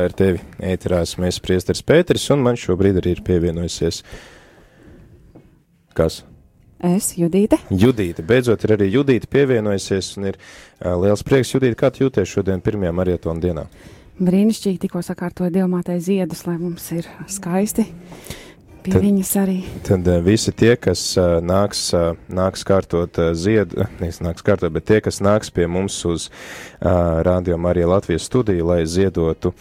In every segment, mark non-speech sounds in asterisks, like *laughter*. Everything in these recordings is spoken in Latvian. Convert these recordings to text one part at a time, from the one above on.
Ar tevi ēterā esmu es priesteris Pēteris, un man šobrīd arī ir pievienojusies. Kas? Es, Judīte. Judīte. Beidzot ir arī Judīte pievienojusies, un ir uh, liels prieks, Judīte, kā tu jūties šodien pirmajā marietona dienā? Brīnišķīgi tikko sakārtoja diamātai ziedus, lai mums ir skaisti. Pie tad, viņas arī. Tad uh, visi tie, kas uh, nāks, uh, nāks kārtot ziedu, nevis nāks kārtot, bet tie, kas nāks pie mums uz Radio Marija Latvijas studiju, lai ziedotu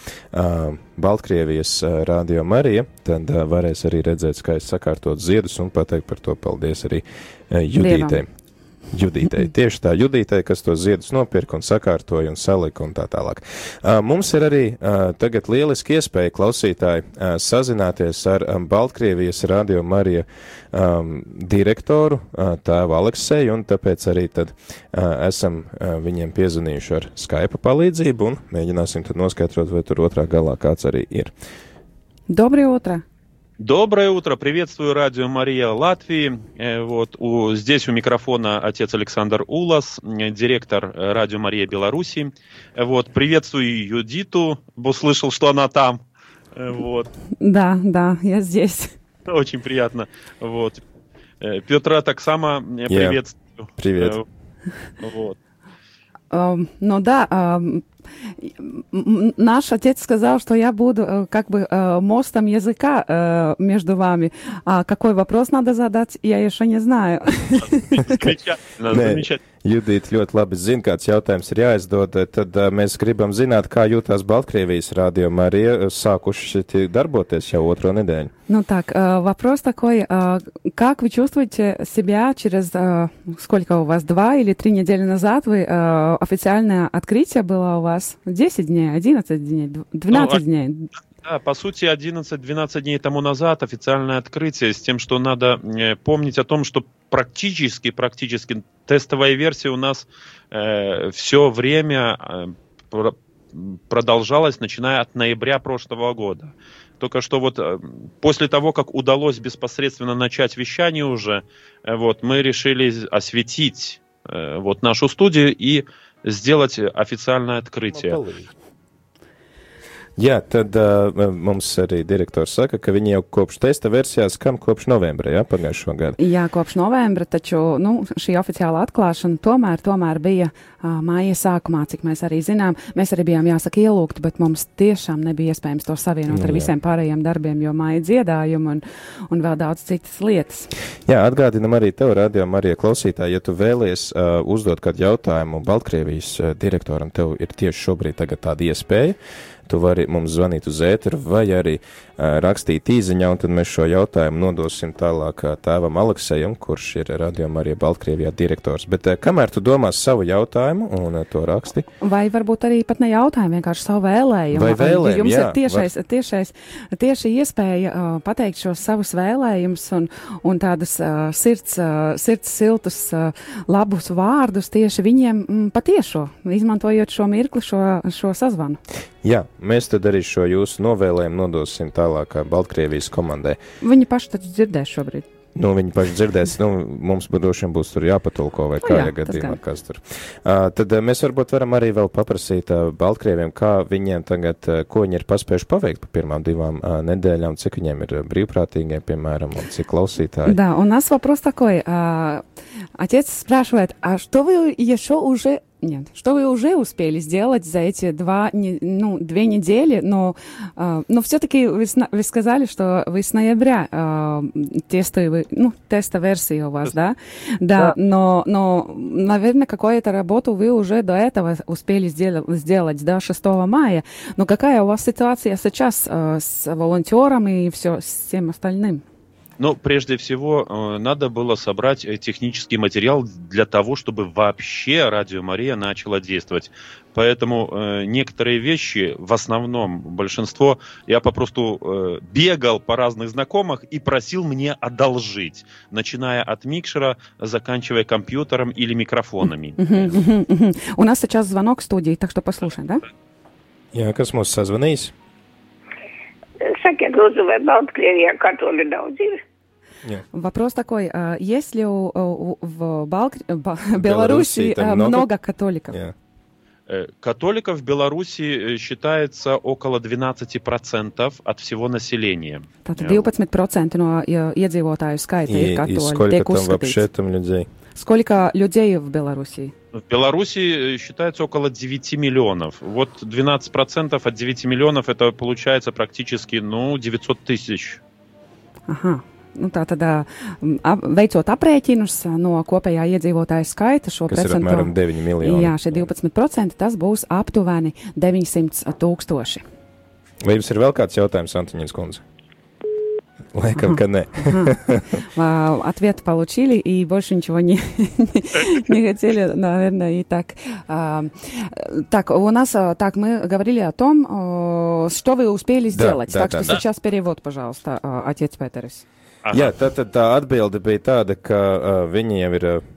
Baltkrievijas Radio Marija, tad varēs arī redzēt skaisti sakārtot ziedus un pateikt par to paldies arī Judītei. Dievam. Judītei. Tieši tā Judītei, kas to ziedus nopirka un sakārtoja un salika un tā tālāk. Uh, mums ir arī uh, tagad lieliski iespēja klausītāji uh, sazināties ar um, Baltkrievijas radio Marija um, direktoru uh, tēvu Aleksēju, un tāpēc arī tad uh, esam uh, viņiem piezvanījuši ar Skype palīdzību un mēģināsim tad noskaidrot, vai tur otrā galā kāds arī ir. Доброе утро! Доброе утро, приветствую радио Мария Латвии. Э, вот у, здесь у микрофона отец Александр Улас, э, директор э, радио Мария Беларуси. Вот приветствую Юдиту, бо слышал, что она там. Вот. Да, да, я здесь. Очень приятно. Вот. Петра так само приветствую. Yeah. Привет. Вот. Um, ну да, um, Наш отец сказал, что я буду э, как бы э, мостом языка э, между вами. А какой вопрос надо задать, я еще не знаю. Замечательно, замечательно. Judita ļoti labi zina, kāds jautājums ir jāizdod, tad uh, mēs gribam zināt, kā jūtās Baltkrievijas радио Мария, сакуши дарботes jau otro неделю. Ну так, э, вопрос такой, э, как вы чувствуете себя через, э, сколько у вас, два или три недели назад вы, э, официальное открытие было у вас? 10 дней, 11 дней, 12 ну, дней? Да, по сути, 11-12 дней тому назад официальное открытие с тем, что надо э, помнить о том, что практически, практически тестовая версия у нас э, все время э, продолжалась, начиная от ноября прошлого года. Только что вот э, после того, как удалось беспосредственно начать вещание уже, вот мы решили осветить вот нашу студию и сделать официальное открытие. Jā, tad uh, mums arī direktors saka, ka viņi jau kopš testa versijā skan kopš novembra, jā, pagājušo gadu. Jā, kopš novembra, taču, nu, šī oficiāla atklāšana tomēr, tomēr bija uh, māja sākumā, cik mēs arī zinām. Mēs arī bijām, jāsaka, ielūgti, bet mums tiešām nebija iespējams to savienot ar visiem pārējiem darbiem, jo māja dziedājumu un, un vēl daudz citas lietas. Jā, atgādinam arī tev, radio Marija klausītāji, ja tu vēlies uh, uzdot kādu jautājumu Baltkrievijas uh, direktoram, tev ir tieši šobrīd tāda iespēja tu vari mums zvanīt uz ēteru vai arī uh, rakstīt īziņā, un tad mēs šo jautājumu nodosim tālāk uh, tēvam Aleksejam, kurš ir radījuma arī Baltkrievijā direktors. Bet uh, kamēr tu domā savu jautājumu un uh, to raksti? Vai varbūt arī pat ne jautājumu, vienkārši savu vēlējumu. Vai vēlējumu, Jums jā, ir tiešais, var... tiešais, tieši iespēja uh, pateikt šos savus vēlējumus un, un tādus uh, sirds, uh, sirds siltus, uh, labus vārdus tieši viņiem mm, patiešo, izmantojot šo mirkli, šo, šo sazvanu. Jā, mēs tad arī šo jūsu novēlējumu nodosim tālāk Baltkrievijas komandai. Viņi paši taču dzirdēs šobrīd. Nu, viņi paši dzirdēs, nu, mums droši vien būs tur jāpatulko vai kā, ja gadījumā, kas tur. Uh, tad uh, mēs varbūt varam arī vēl paprasīt uh, Baltkrieviem, kā viņiem tagad, uh, ko viņi ir paspējuši paveikt pa pirmām divām uh, nedēļām, cik viņiem ir brīvprātīgie, piemēram, un cik klausītāji. Да, у нас вопрос такой. А, отец спрашивает, а что вы еще уже Нет. Что вы уже успели сделать за эти два, ну, две недели? Но, э, но все-таки вы, вы сказали, что вы с ноября э, тестовый, ну, теста версия у вас, да? Да. да. Но, но, наверное, какую-то работу вы уже до этого успели сделать, сделать до 6 мая. Но какая у вас ситуация сейчас э, с волонтером и все с всем остальным? Но прежде всего э, надо было собрать э, технический материал для того, чтобы вообще Радио Мария начала действовать. Поэтому э, некоторые вещи, в основном большинство, я попросту бегал по разных знакомых и просил мне одолжить, начиная от микшера, заканчивая компьютером или микрофонами. У нас сейчас звонок в студии, так что послушаем, да? Jā, kas mums sazvanīs? Sakiet, lūdzu, vai Baltkrievijā katoļu daudz ir? Yeah. Вопрос такой, есть ли у, у, в Балк... Беларуси много католиков? Yeah. Э, католиков в Беларуси э, считается около 12% от всего населения. Tātad 12% no iedzīvotāju skaita И, ir и katoļi. сколько Tiek там вообще там людей? Сколько людей в Беларуси? В Беларуси э, считается около 9 миллионов. Вот 12% от 9 миллионов это получается практически, ну, 900 тысяч. Aha. Nu, tā tad, ā, ap, veicot aprēķinus ā, no kopējā iedzīvotāja skaita, šo Kas ir apmēram 9 miljoni. jā, šie 12% tas būs aptuveni 900 tūkstoši. Vai jums ir vēl kāds jautājums, Antoniņš Kundze? Laikam, ka nē. А, Ответ получили, и больше ничего не, не хотели, наверное, и так. А, Так, у нас, а, так, мы говорили о том, о, что вы успели сделать. да, так да, что да. сейчас перевод, пожалуйста, а, отец Aha. Jā, tā, tā, tā atbilde bija tāda, ka uh, viņi jau ir. Uh,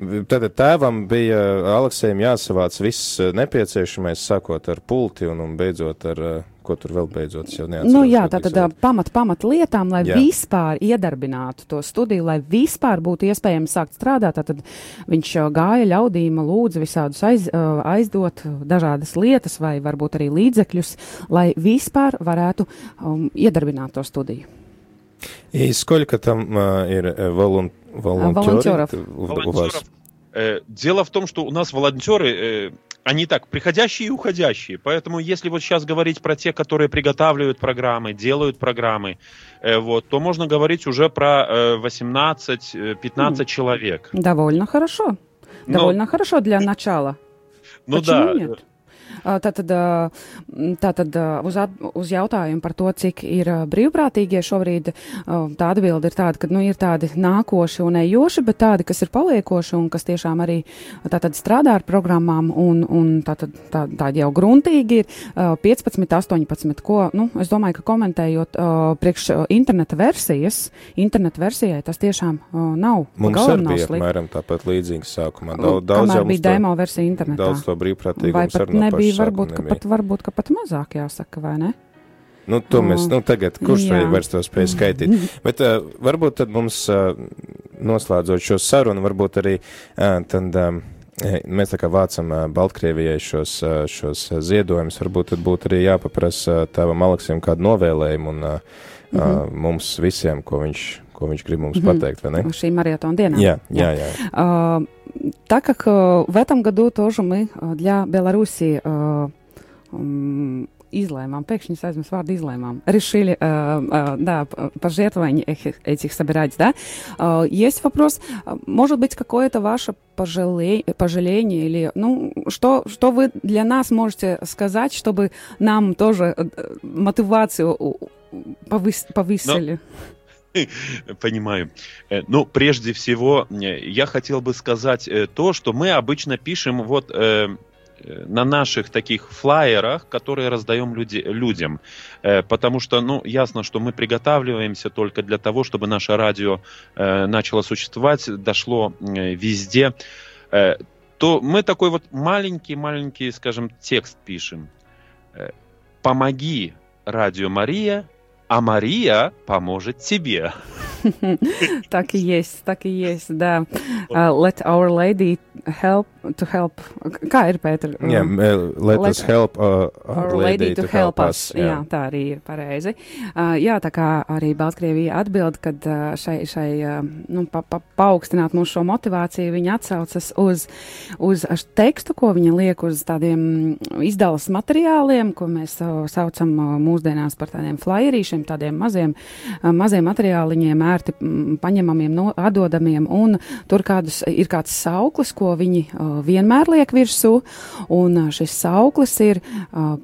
Tad tēvam bija Aleksējiem jāsavāc viss nepieciešamais, sākot ar pulti un, un beidzot ar, ko tur vēl beidzot jau neatceros. Nu jā, tā tad pamat, pamat lietām, lai jā. vispār iedarbinātu to studiju, lai vispār būtu iespējams sākt strādāt. Tad viņš gāja ļaudīm, lūdza visādus aiz, aizdot dažādas lietas vai varbūt arī līdzekļus, lai vispār varētu um, iedarbināt to studiju. И сколько там uh, ir uh, волон, волонтеров? волонтеров. у вас? Э, Дело в том, что у нас волонтеры, э, они так, приходящие и уходящие. Поэтому если вот сейчас говорить про тех, которые приготавливают программы, делают программы, э, вот, то можно говорить уже про э, 18-15 человек. Довольно хорошо. Но- Довольно хорошо для начала. Ну Почему да, нет? Tātad, tātad uz, at, uz jautājumu par to, cik ir brīvprātīgie šobrīd, tā atbilde ir tāda, ka nu, ir tādi nākoši un ejoši, bet tādi, kas ir paliekoši un kas tiešām arī tātad strādā ar programmām un, un tātad, tā, tādi jau gruntīgi ir ā, 15, 18, ko, nu, es domāju, ka komentējot priekš interneta versijas, interneta versijai tas tiešām nav. Mums arī bija apmēram tāpat līdzīgs sākumā. Daudz, daudz Kamēr jau bija demo versija internetā. Daudz to brīvprātīgu Vai pat nebija, arī varbūt, ka pat, varbūt ka pat mazāk jāsaka, vai ne? Nu, to nu, mēs nu, tagad, kurš jā. vairs to spēj mm. skaitīt. Mm. Bet uh, varbūt tad mums uh, noslēdzot šo sarunu, varbūt arī uh, tad. Um, Mēs tā kā vācam Baltkrievijai šos, šos ziedojumus. Varbūt tad būtu arī jāpaprasa tavam Aleksam kādu novēlējumu un mm -hmm. mums visiem, ko viņš, ko viņš grib mums mm -hmm. pateikt. Šī maratona dienā. Jā, jā, jā. Uh, так как э, в этом году тоже мы э, для Беларуси э, м, излаймам, пекшни сазмес вард излаймам, решили, э, э, да, п- пожертвования этих, этих собирать, да. Э, есть вопрос, э, может быть, какое-то ваше пожале- пожаление или, ну, что, что вы для нас можете сказать, чтобы нам тоже э, э, мотивацию повыс- повысили? *laughs* Понимаю. Э, Ну, прежде всего, э, я хотел бы сказать э, то, что мы обычно пишем вот на наших таких флаерах, которые раздаем люди, людям. Э, Потому что, ну, ясно, что мы приготавливаемся только для того, чтобы наше радио э, начало существовать, дошло э, везде. Э, То мы такой вот маленький-маленький, скажем, текст пишем. Помоги, Радио Мария, а Мария поможет тебе. *laughs* Так и есть, так и есть, да. Uh, let our lady help to help. Kā ir, Pēter? Jā, uh, let, let- us help uh, Our lady to help us. Jā, tā arī ir pareizi. Uh, jā, tā kā arī Baltkrievija atbild, kad uh, šai, šai uh, nu, pa, pa, paaugstināt mūsu šo motivāciju, viņa atsaucas uz, uz tekstu, ko viņa liek uz tādiem mm, izdalas materiāliem, ko mēs uh, saucam uh, mūsdienās par tādiem flyerīšiem, tādiem maziem, uh, maziem materiāliņiem, ērti mm, paņemamiem, no, atdodamiem, un tur kādus, ir kāds sauklis, ko viņi uh, vienmēr liek virsū, un uh, šis sauklis ir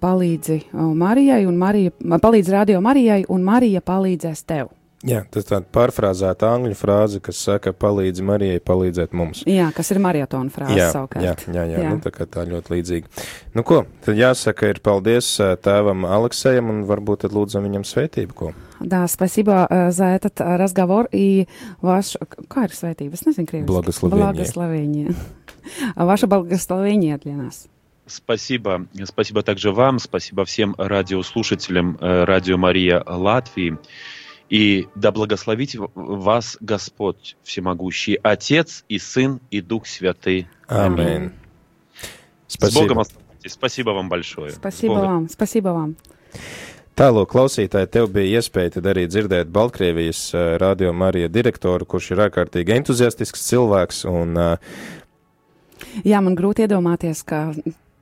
palīdzi Marijai, un Marija, palīdz radio Marijai, un Marija palīdzēs tev. Jā, tas tāda pārfrāzēta angļu frāze, kas saka, palīdzi Marijai palīdzēt mums. Jā, kas ir maratona frāze Jā, savukārt. jā, jā, jā, Jā. Nu, tā kā tā ļoti līdzīga. Nu ko, tad jāsaka ir paldies ā, tēvam Aleksējam un varbūt tad lūdzam viņam svētību, ko. Да, спасибо э, за этот э, разговор и ваш... Kā ir svētība? Es nezinu, krieviski. Благословение. Благословение. Ваше благословение для нас. Спасибо. Спасибо также вам, спасибо всем радиослушателям э, Радио Мария Латвии. И да благословит в- вас Господь Всемогущий, Отец и Сын и Дух Святый. Amen. С Богом оставайтесь. Спасибо вам большое. Спасибо вам. Спасибо вам. Tālāk, klausītāji, tev bija iespēja arī dzirdēt Baltkrievijas uh, radio Marija direktoru, kurš ir ārkārtīgi entuziastisks cilvēks. Un, uh, Jā, man grūti iedomāties, ka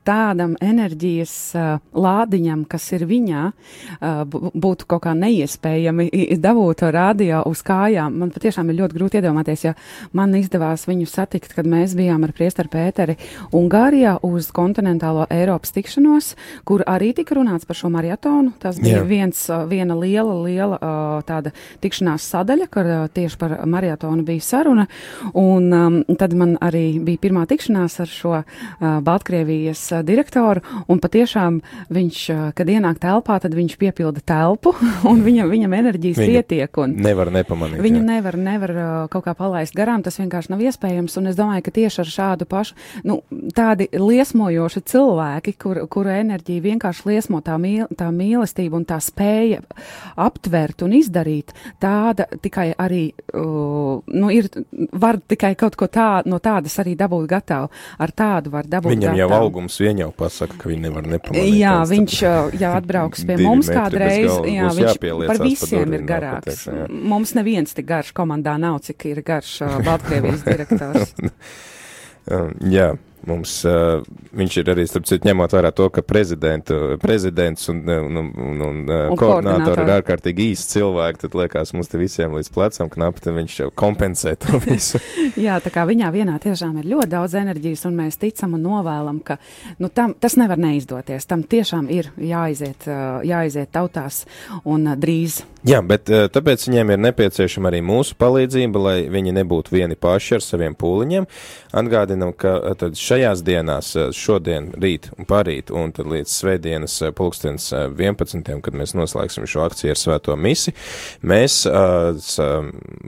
tādam enerģijas uh, lādiņam, kas ir viņā, uh, būtu kaut kā neiespējami dabūt to radio uz kājām. Man patiešām ir ļoti grūti iedomāties, ja man izdevās viņu satikt, kad mēs bijām ar priestaru Pēteri Ungārijā uz kontinentālo Eiropas tikšanos, kur arī tika runāts par šo maratonu. Tas bija Jā. viens, viena liela, liela uh, tāda tikšanās sadaļa, kur uh, tieši par maratonu bija saruna. Un um, tad man arī bija pirmā tikšanās ar šo uh, Baltkrievijas direktoru, un patiešām viņš, kad ienāk telpā, tad viņš piepilda telpu, *laughs* un viņam, viņam enerģijas viņu pietiek. Nevar nepamanīt. Viņu jā. nevar, nevar kaut kā palaist garām, tas vienkārši nav iespējams, un es domāju, ka tieši ar šādu pašu, nu, tādi liesmojoši cilvēki, kur, kuru enerģija vienkārši liesmo tā, mīl, tā mīlestība un tā spēja aptvert un izdarīt, tāda tikai arī, uh, nu, ir, var tikai kaut ko tā, no tādas arī dabūt gatavu. Ar tādu var dabūt Viņam gatavu. jau augums vien jau pasaka, ka viņi nevar nepamanīt. Jā, *laughs* viņš jau atbrauks pie mums kādreiz. Jā, viņš par visiem par ir garāks. Pateikt, mums neviens tik garš komandā nav, cik ir garš *laughs* Baltkrievijas direktors. *laughs* jā. Mums, uh, viņš ir arī, starp citu, ņemot vērā to, ka prezidents un, un, un, un, un koordinātori ir ārkārtīgi īsti cilvēki, tad liekas mums te visiem līdz plecam knapi, tad viņš jau kompensē to *laughs* visu. Jā, tā kā viņā vienā tiešām ir ļoti daudz enerģijas, un mēs ticam un novēlam, ka nu, tam, tas nevar neizdoties. Tam tiešām ir jāiziet, jāiziet tautās un drīz. Jā, bet tāpēc viņiem ir nepieciešama arī mūsu palīdzība, lai viņi nebūtu vieni paši ar saviem pūliņiem. Atgādinam, ka tad šeit šajās dienās, eh, šodien, rīt un parīt, un tad līdz svētdienas eh, pulkstens 11. Eh, kad mēs noslēgsim šo akciju ar svēto misi, mēs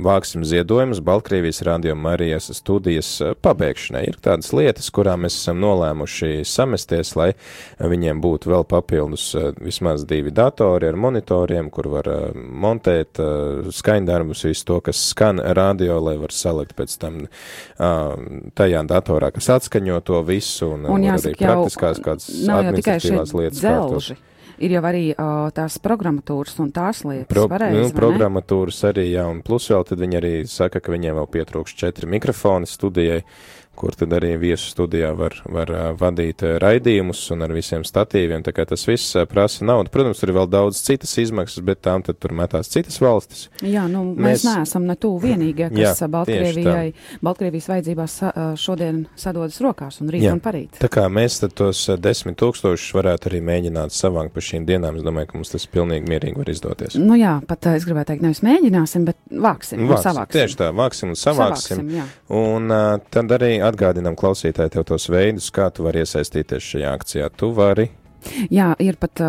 vāksim ziedojumus Baltkrievijas radio Marijas studijas pabeigšanai. Ir tādas lietas, kurām mēs esam nolēmuši samesties, lai viņiem būtu vēl papildus vismaz divi datori ar monitoriem, kur var montēt skaņdarbus, visu to, kas skan radio, lai var salikt pēc tam tajā datorā, kas atskaņo saskaņo to visu un, un jāsaka, arī praktiskās kādas administratīvās lietas. Dzelži. Ir jau arī uh, tās programmatūras un tās lietas. Pro, pareizi, nu, programmatūras arī, jā, un plus vēl tad viņi arī saka, ka viņiem vēl pietrūkst četri mikrofoni studijai. Kur tad arī viesu studijā var, var vadīt raidījumus un ar visiem statīviem. Tā kā tas viss prasa naudu. Protams, tur ir vēl daudz citas izmaksas, bet tām tad tur metās citas valstis. Jā, nu, mēs, mēs neesam ne tuvu vienīgie, kas jā, Baltkrievijai, Baltkrievijas vajadzībās šodien sadodas rokās un rīt jā. un parīt. Tā kā mēs tad tos desmit tūkstošus varētu arī mēģināt savākt pa šīm dienām, es domāju, ka mums tas pilnīgi mierīgi var izdoties. Nu jā, pat es gribētu teikt, nevis mēģināsim, bet vāksim, vāksim un savāksim. Tieši tā, vāksim un savāksim. savāksim un uh, tad arī atgādinām klausītāji tev tos veidus, kā tu vari iesaistīties šajā akcijā. Tu vari Jā, ir pat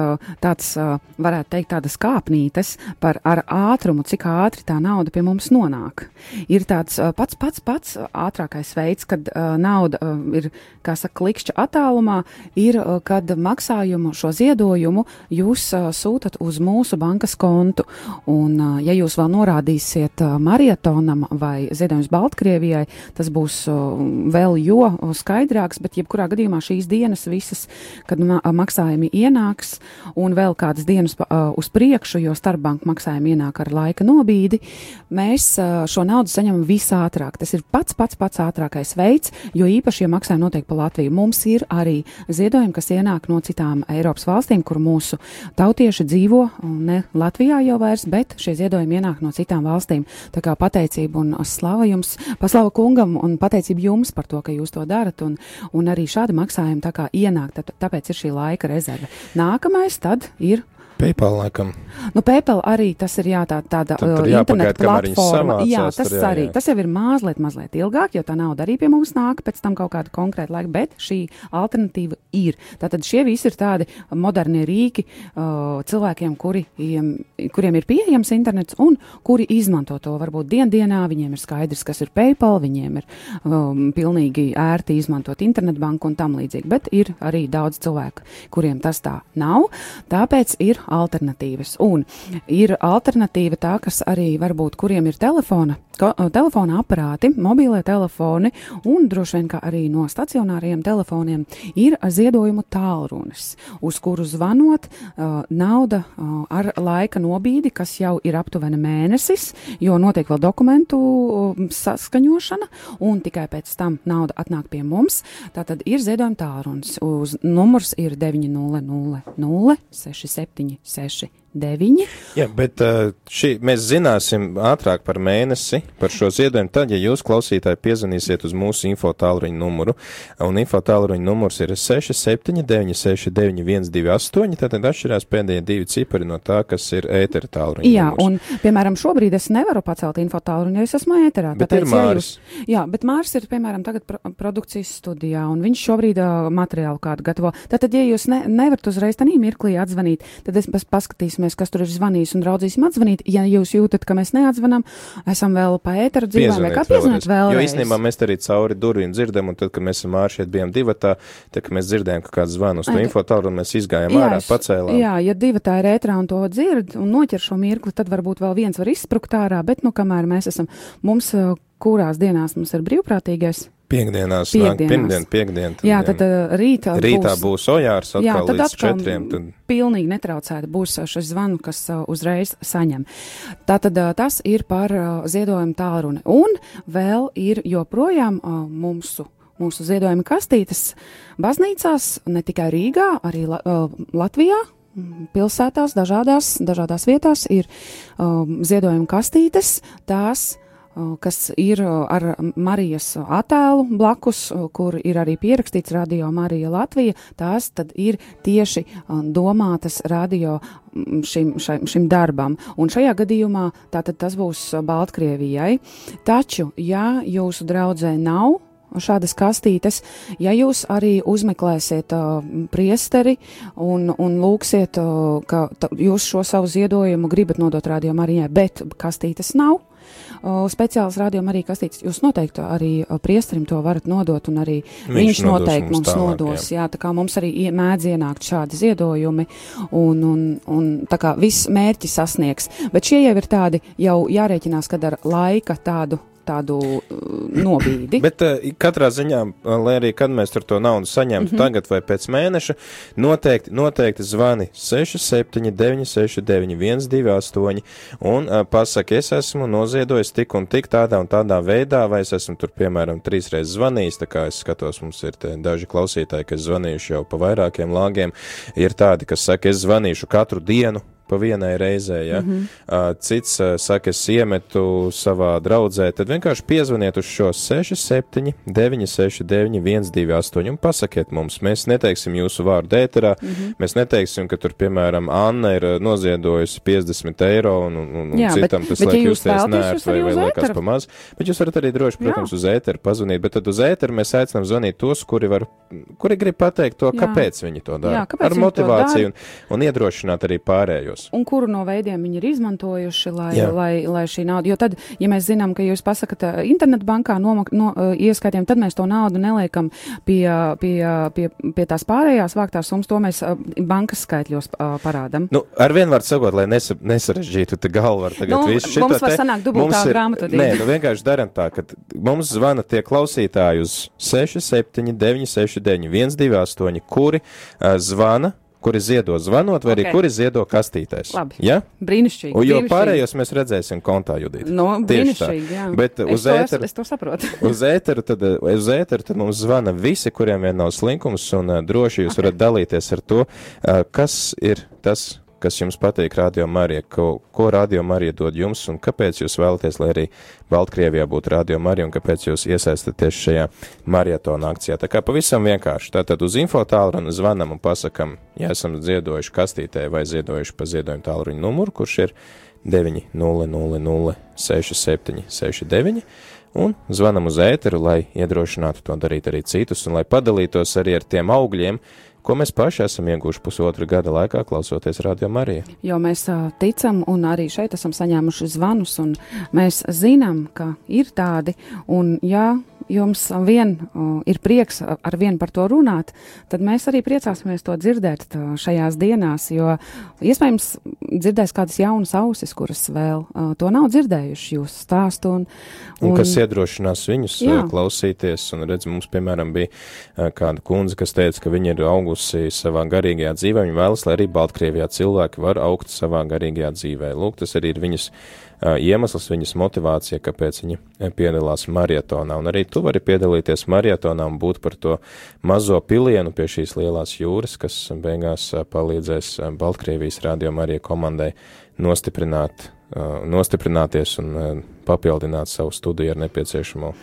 tāds, varētu teikt, tādas kāpnītes par ar ātrumu, cik ātri tā nauda pie mums nonāk. Ir tāds pats, pats, pats ātrākais veids, kad nauda ir, kā saka, klikšķa attālumā, ir, kad maksājumu šo ziedojumu jūs sūtat uz mūsu bankas kontu. Un, ja jūs vēl norādīsiet marietonam vai ziedojums Baltkrievijai, tas būs vēl jo skaidrāks, bet jebkurā gadījumā šīs dienas visas, kad ma maksā maksājumi ienāks, un vēl kādas dienas uh, uz priekšu, jo starpbanku maksājumi ienāk ar laika nobīdi, mēs uh, šo naudu saņemam visātrāk. Tas ir pats pats pats ātrākais veids, jo īpaši, ja maksājumi notiek pa Latviju, mums ir arī ziedojumi, kas ienāk no citām Eiropas valstīm, kur mūsu tautieši dzīvo, ne Latvijā jau vairs, bet šie ziedojumi ienāk no citām valstīm. Tā kā pateicība un slava jums, paslava kungam un pateicība jums par to, ka jūs to darat, un, un arī šādi maksājumi tā kā ienāk, tā, tāpēc ir šī laika rezerve. Nākamais tad ir PayPal laikam. Nu, PayPal arī tas ir jā, tā, tāda uh, interneta platforma. Jā, tas jā, arī, jā. tas jau ir mazliet, mazliet ilgāk, jo tā nauda arī pie mums nāk pēc tam kaut kādu konkrētu laiku, bet šī alternatīva ir. Tātad šie visi ir tādi modernie rīki uh, cilvēkiem, kuri, kuriem ir pieejams internets un kuri izmanto to varbūt diendienā, viņiem ir skaidrs, kas ir PayPal, viņiem ir um, pilnīgi ērti izmantot internetbanku un tam līdzīgi, bet ir arī daudz cilvēku, kuriem tas tā nav. Tāpēc ir alternatīvas. Un ir alternatīva tā, kas arī varbūt kuriem ir telefona telefona aparāti, mobīlie telefoni un droši vien arī no stacionāriem telefoniem ir ziedojumu tālrunis, uz kuru zvanot uh, nauda uh, ar laika nobīdi, kas jau ir aptuveni mēnesis, jo notiek vēl dokumentu uh, saskaņošana, un tikai pēc tam nauda atnāk pie mums. Tātad ir ziedojuma tālrunis. Uz numurs ir 900 67 9. Jā, bet šī, mēs zināsim ātrāk par mēnesi par šo ziedojumu tad, ja jūs klausītāji piezvanīsiet uz mūsu info tālruņa numuru. Un info tālruņa numurs ir 679 691 28, tātad atšķirās pēdējie divi cipari no tā, kas ir ētera tālruņa. Jā, numurs. un, piemēram, šobrīd es nevaru pacelt info tālruņu, jo es esmu ēterā. Bet tāpēc, ir Māris. Ja jūs, jā, bet Māris ir, piemēram, tagad pro produkcijas studijā, un viņš šobrīd uh, materiālu kādu gatavo. Tātad, ja jūs ne, nevarat uzreiz tanī mirklī atzvanīt, tad es paskatīsimies, kas tur ir zvanījis un raudzīsim atzvanīt. Ja jūs jūtat, ka mēs neatzvanām, esam vēl pa ēteru dzīvē, vai kā piezvanīt vēlreiz. Jo īstenībā mēs arī cauri durvīm dzirdam, un tad, kad mēs ar Māršiet bijām divatā, tad, kad mēs dzirdējām, ka kāds zvana uz to infotālu, un mēs izgājām jā, ārā, pacēlām. Jā, ja divatā ir ētrā un to dzird un noķer šo mirkli, tad varbūt vēl viens var izsprukt ārā, bet, nu, kamēr mēs esam, mums, kurās dienās mums ir brīvprātīgais, Nāk, pirmdien, piekdien. Tad, jā, tad uh, rītā, rītā būs, būs ojārs atkal jā, tad līdz atkal četriem. Tad... Pilnīgi netraucēti būs šis zvanu, kas uh, uzreiz saņem. Tātad uh, tas ir par uh, ziedojumu tālruni. Un vēl ir joprojām uh, mūsu mūsu ziedojuma kastītes baznīcās, ne tikai Rīgā, arī uh, Latvijā. Pilsētās, dažādās, dažādās vietās ir um, ziedojuma kastītes. Tās uh, kas ir ar Marijas attēlu blakus, kur ir arī pierakstīts Radio Marija Latvija, tās tad ir tieši domātas radio šim, šim, šim darbam. Un šajā gadījumā tātad tas būs Baltkrievijai. Taču, ja jūsu draudzē nav šādas kastītes. Ja jūs arī uzmeklēsiet uh, priesteri un, un lūksiet, uh, ka jūs šo savu ziedojumu gribat nodot rādījumam arī, bet kastītes nav, speciāls rādījuma arī kastītes. Jūs noteikti arī priesterim to varat nodot, un arī viņš, viņš noteikti mums, mums tālāk, nodos. Jā. jā, tā kā mums arī mēdz ienākt šādi ziedojumi, un, un, un tā kā viss mērķi sasniegs. Bet šie jau ir tādi, jau jārēķinās, kad ar laika tādu tādu uh, nobīdi. Bet uh, katrā ziņā, uh, lai arī kad mēs tur to naudu saņemtu, mm -hmm. tagad vai pēc mēneša, noteikti, noteikti zvani 67, 969, 128 un uh, pasaki, es esmu noziedojis tik un tik tādā un tādā veidā, vai es esmu tur, piemēram, trīs reizes zvanījis, tā kā es skatos, mums ir daži klausītāji, kas zvanījuši jau pa vairākiem lāgiem, ir tādi, kas saka, es zvanīšu katru dienu, pa vienai reizē. Ja? Mm -hmm. uh, cits uh, saka, es iemetu savā draudzē, tad vienkārši piezvaniet uz šo 67, 969, 128 un pasakiet mums. Mēs neteiksim jūsu vārdu ēterā, mm -hmm. mēs neteiksim, ka tur, piemēram, Anna ir noziedojusi 50 eiro un, un, un Jā, citam bet, tas liek justies nērts vai, vai liekas pamaz. Bet jūs varat arī droši, protams, Jā. uz ēteru pazvanīt, bet tad uz ēteru mēs aicinām zvanīt tos, kuri, var, kuri grib pateikt to, Jā. kāpēc viņi to dara. Jā, Ar motivāciju un, un iedrošināt arī pārējos veidus. Un kuru no veidiem viņi ir izmantojuši, lai, Jā. lai, lai šī nauda, jo tad, ja mēs zinām, ka jūs pasakat internetbankā nomak, no, ieskaitiem, tad mēs to naudu neliekam pie, pie, pie, pie tās pārējās vāktās summas, to mēs bankas skaitļos parādam. Nu, ar vienu var sakot, lai nesa, nesarežģītu te galvu ar tagad nu, visu šito. Mums var te, sanākt dubultā grāmatvedība. Nē, nu vienkārši daram tā, ka mums zvana tie klausītāji uz 67 969 128, kuri uh, zvana kuri ziedo zvanot, vai okay. arī kuri ziedo kastītēs. Labi. Ja? Brīnišķīgi. Un, jo brīnišķīgi. pārējos mēs redzēsim kontā judīt. No, brīnišķīgi, jā. Bet uz ēteru. Es, es to saprotu. *laughs* uz ēteru tad, uz ēteru tad mums zvana visi, kuriem vien nav slinkums, un uh, droši jūs okay. varat dalīties ar to, uh, kas ir tas kas jums patīk Radio Marija, ko, ko Radio Marija dod jums un kāpēc jūs vēlaties, lai arī Baltkrievijā būtu Radio Marija un kāpēc jūs iesaistaties šajā maratona akcijā. Tā kā pavisam vienkārši. Tātad uz info tālruni zvanam un pasakam, ja esam ziedojuši kastītē vai ziedojuši pa ziedojumu tālruņu numuru, kurš ir 900 6769 un zvanam uz ēteru, lai iedrošinātu to darīt arī citus un lai padalītos arī ar tiem augļiem, ko mēs paši esam ieguvuši pusotru gada laikā, klausoties Radio Mariju. Jo mēs uh, ticam, un arī šeit esam saņēmuši zvanus, un mēs zinām, ka ir tādi, un ja jums vien ir prieks ar vien par to runāt, tad mēs arī priecāsimies to dzirdēt šajās dienās, jo iespējams dzirdēs kādas jaunas ausis, kuras vēl to nav dzirdējuši jūsu stāstu. Un, un, un kas iedrošinās viņus jā. klausīties, un redz, mums, piemēram, bija uh, kāda kundze, kas teica, ka viņa ir augusi savā garīgajā dzīvē, viņa vēlas, lai arī Baltkrievijā cilvēki var augt savā garīgajā dzīvē. Lūk, tas arī ir viņas iemesls, viņas motivācija, kāpēc viņa piedalās marietonā. Un arī tu vari piedalīties marietonā un būt par to mazo pilienu pie šīs lielās jūras, kas beigās palīdzēs Baltkrievijas radio Marija komandai nostiprināt, nostiprināties un papildināt savu studiju ar nepieciešamo